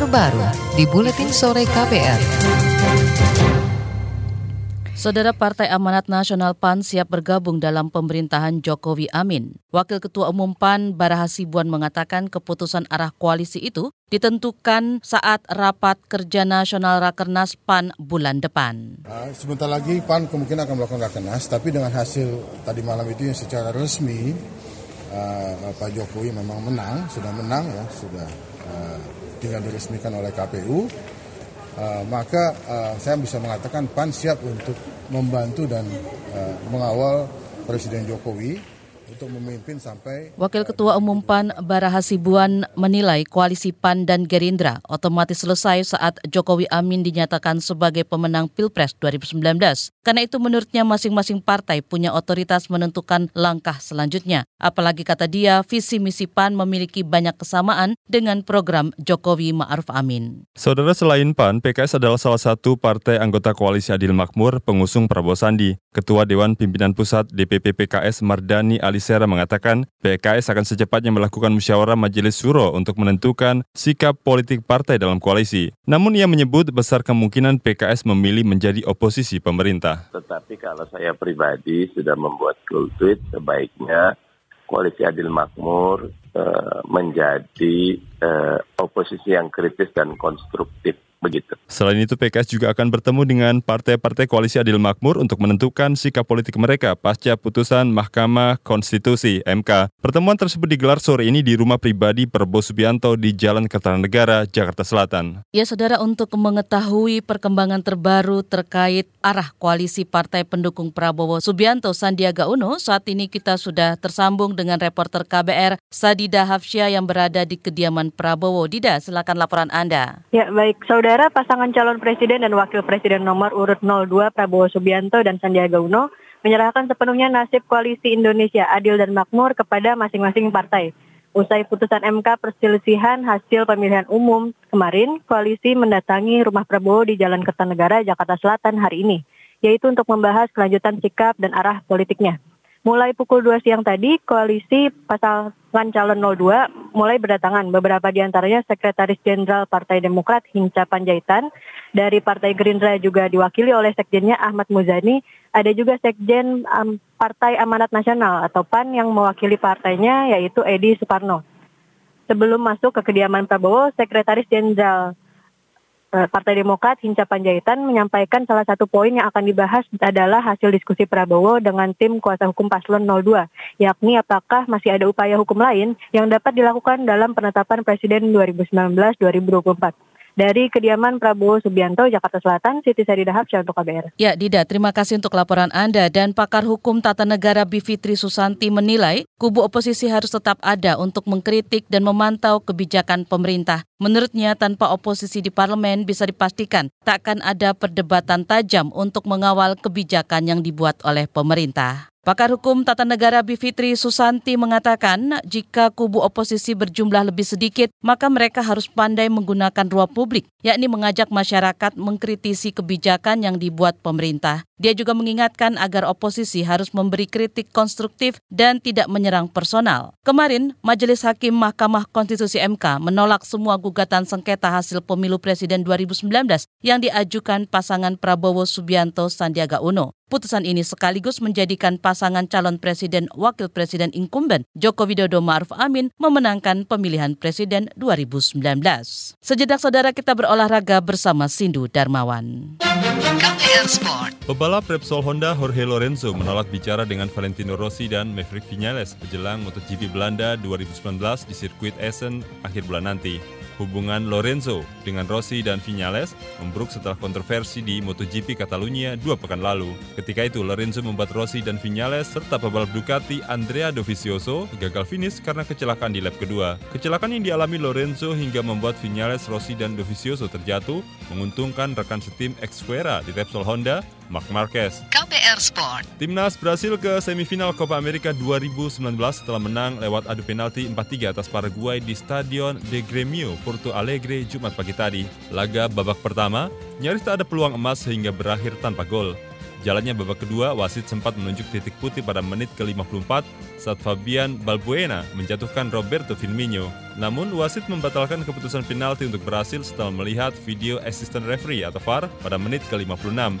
terbaru di Buletin Sore KPR. Saudara Partai Amanat Nasional PAN siap bergabung dalam pemerintahan Jokowi Amin. Wakil Ketua Umum PAN Bara Hasibuan mengatakan keputusan arah koalisi itu ditentukan saat rapat kerja nasional Rakernas PAN bulan depan. Nah, sebentar lagi PAN kemungkinan akan melakukan Rakernas, tapi dengan hasil tadi malam itu yang secara resmi uh, Pak Jokowi memang menang, sudah menang ya, sudah uh, tinggal diresmikan oleh KPU uh, maka uh, saya bisa mengatakan PAN siap untuk membantu dan uh, mengawal Presiden Jokowi untuk memimpin sampai Wakil Ketua Umum PAN Bara Hasibuan menilai koalisi PAN dan Gerindra otomatis selesai saat Jokowi Amin dinyatakan sebagai pemenang Pilpres 2019. Karena itu menurutnya masing-masing partai punya otoritas menentukan langkah selanjutnya. Apalagi kata dia, visi misi PAN memiliki banyak kesamaan dengan program Jokowi Ma'ruf Amin. Saudara selain PAN, PKS adalah salah satu partai anggota koalisi Adil Makmur pengusung Prabowo Sandi. Ketua Dewan Pimpinan Pusat DPP PKS Mardani Alisera mengatakan PKS akan secepatnya melakukan musyawarah majelis suro untuk menentukan sikap politik partai dalam koalisi. Namun ia menyebut besar kemungkinan PKS memilih menjadi oposisi pemerintah. Tetapi kalau saya pribadi sudah membuat tweet sebaiknya koalisi adil makmur uh, menjadi uh, oposisi yang kritis dan konstruktif begitu. Selain itu, PKS juga akan bertemu dengan partai-partai koalisi Adil Makmur untuk menentukan sikap politik mereka pasca putusan Mahkamah Konstitusi MK. Pertemuan tersebut digelar sore ini di rumah pribadi Prabowo Subianto di Jalan Kertanegara, Jakarta Selatan. Ya, saudara, untuk mengetahui perkembangan terbaru terkait arah koalisi partai pendukung Prabowo Subianto Sandiaga Uno, saat ini kita sudah tersambung dengan reporter KBR Sadida Hafsyah yang berada di kediaman Prabowo. Dida, silakan laporan Anda. Ya, baik, saudara Saudara pasangan calon presiden dan wakil presiden nomor urut 02 Prabowo Subianto dan Sandiaga Uno menyerahkan sepenuhnya nasib koalisi Indonesia Adil dan Makmur kepada masing-masing partai. Usai putusan MK perselisihan hasil pemilihan umum kemarin, koalisi mendatangi rumah Prabowo di Jalan Kertanegara, Jakarta Selatan hari ini, yaitu untuk membahas kelanjutan sikap dan arah politiknya. Mulai pukul 2 siang tadi, koalisi pasangan calon 02 mulai berdatangan. Beberapa di antaranya Sekretaris Jenderal Partai Demokrat Hinca Panjaitan. Dari Partai Gerindra juga diwakili oleh Sekjennya Ahmad Muzani. Ada juga Sekjen um, Partai Amanat Nasional atau PAN yang mewakili partainya yaitu Edi Suparno. Sebelum masuk ke kediaman Prabowo, Sekretaris Jenderal Partai Demokrat Hinca Panjaitan menyampaikan salah satu poin yang akan dibahas adalah hasil diskusi Prabowo dengan tim kuasa hukum Paslon 02, yakni apakah masih ada upaya hukum lain yang dapat dilakukan dalam penetapan Presiden 2019-2024. Dari kediaman Prabowo Subianto, Jakarta Selatan, Siti Sarida Hapsya untuk KBR. Ya, Dida, terima kasih untuk laporan Anda. Dan pakar hukum tata negara Bivitri Susanti menilai kubu oposisi harus tetap ada untuk mengkritik dan memantau kebijakan pemerintah. Menurutnya, tanpa oposisi di parlemen bisa dipastikan takkan ada perdebatan tajam untuk mengawal kebijakan yang dibuat oleh pemerintah. Pakar Hukum Tata Negara Bivitri Susanti mengatakan jika kubu oposisi berjumlah lebih sedikit, maka mereka harus pandai menggunakan ruang publik, yakni mengajak masyarakat mengkritisi kebijakan yang dibuat pemerintah. Dia juga mengingatkan agar oposisi harus memberi kritik konstruktif dan tidak menyerang personal. Kemarin, Majelis Hakim Mahkamah Konstitusi MK menolak semua gugatan sengketa hasil pemilu Presiden 2019 yang diajukan pasangan Prabowo Subianto Sandiaga Uno. Putusan ini sekaligus menjadikan pasangan calon presiden wakil presiden incumbent Joko Widodo Ma'ruf Amin memenangkan pemilihan presiden 2019. Sejedak saudara kita berolahraga bersama Sindu Darmawan. KPR Sport. Pebalap Repsol Honda Jorge Lorenzo menolak bicara dengan Valentino Rossi dan Maverick Vinales menjelang MotoGP Belanda 2019 di sirkuit Essen akhir bulan nanti. Hubungan Lorenzo dengan Rossi dan Vinales memburuk setelah kontroversi di MotoGP Catalunya dua pekan lalu. Ketika itu, Lorenzo membuat Rossi dan Vinales serta pebalap Ducati Andrea Dovizioso gagal finish karena kecelakaan di lap kedua. Kecelakaan yang dialami Lorenzo hingga membuat Vinales, Rossi, dan Dovizioso terjatuh, menguntungkan rekan setim Xfuera di Repsol Honda, Mark Marquez. KPR Sport. Timnas Brasil ke semifinal Copa America 2019 setelah menang lewat adu penalti 4-3 atas Paraguay di Stadion de Gremio, Porto Alegre, Jumat pagi tadi. Laga babak pertama, nyaris tak ada peluang emas sehingga berakhir tanpa gol. Jalannya babak kedua, wasit sempat menunjuk titik putih pada menit ke-54 saat Fabian Balbuena menjatuhkan Roberto Firmino. Namun, wasit membatalkan keputusan penalti untuk Brasil setelah melihat video assistant referee atau VAR pada menit ke-56.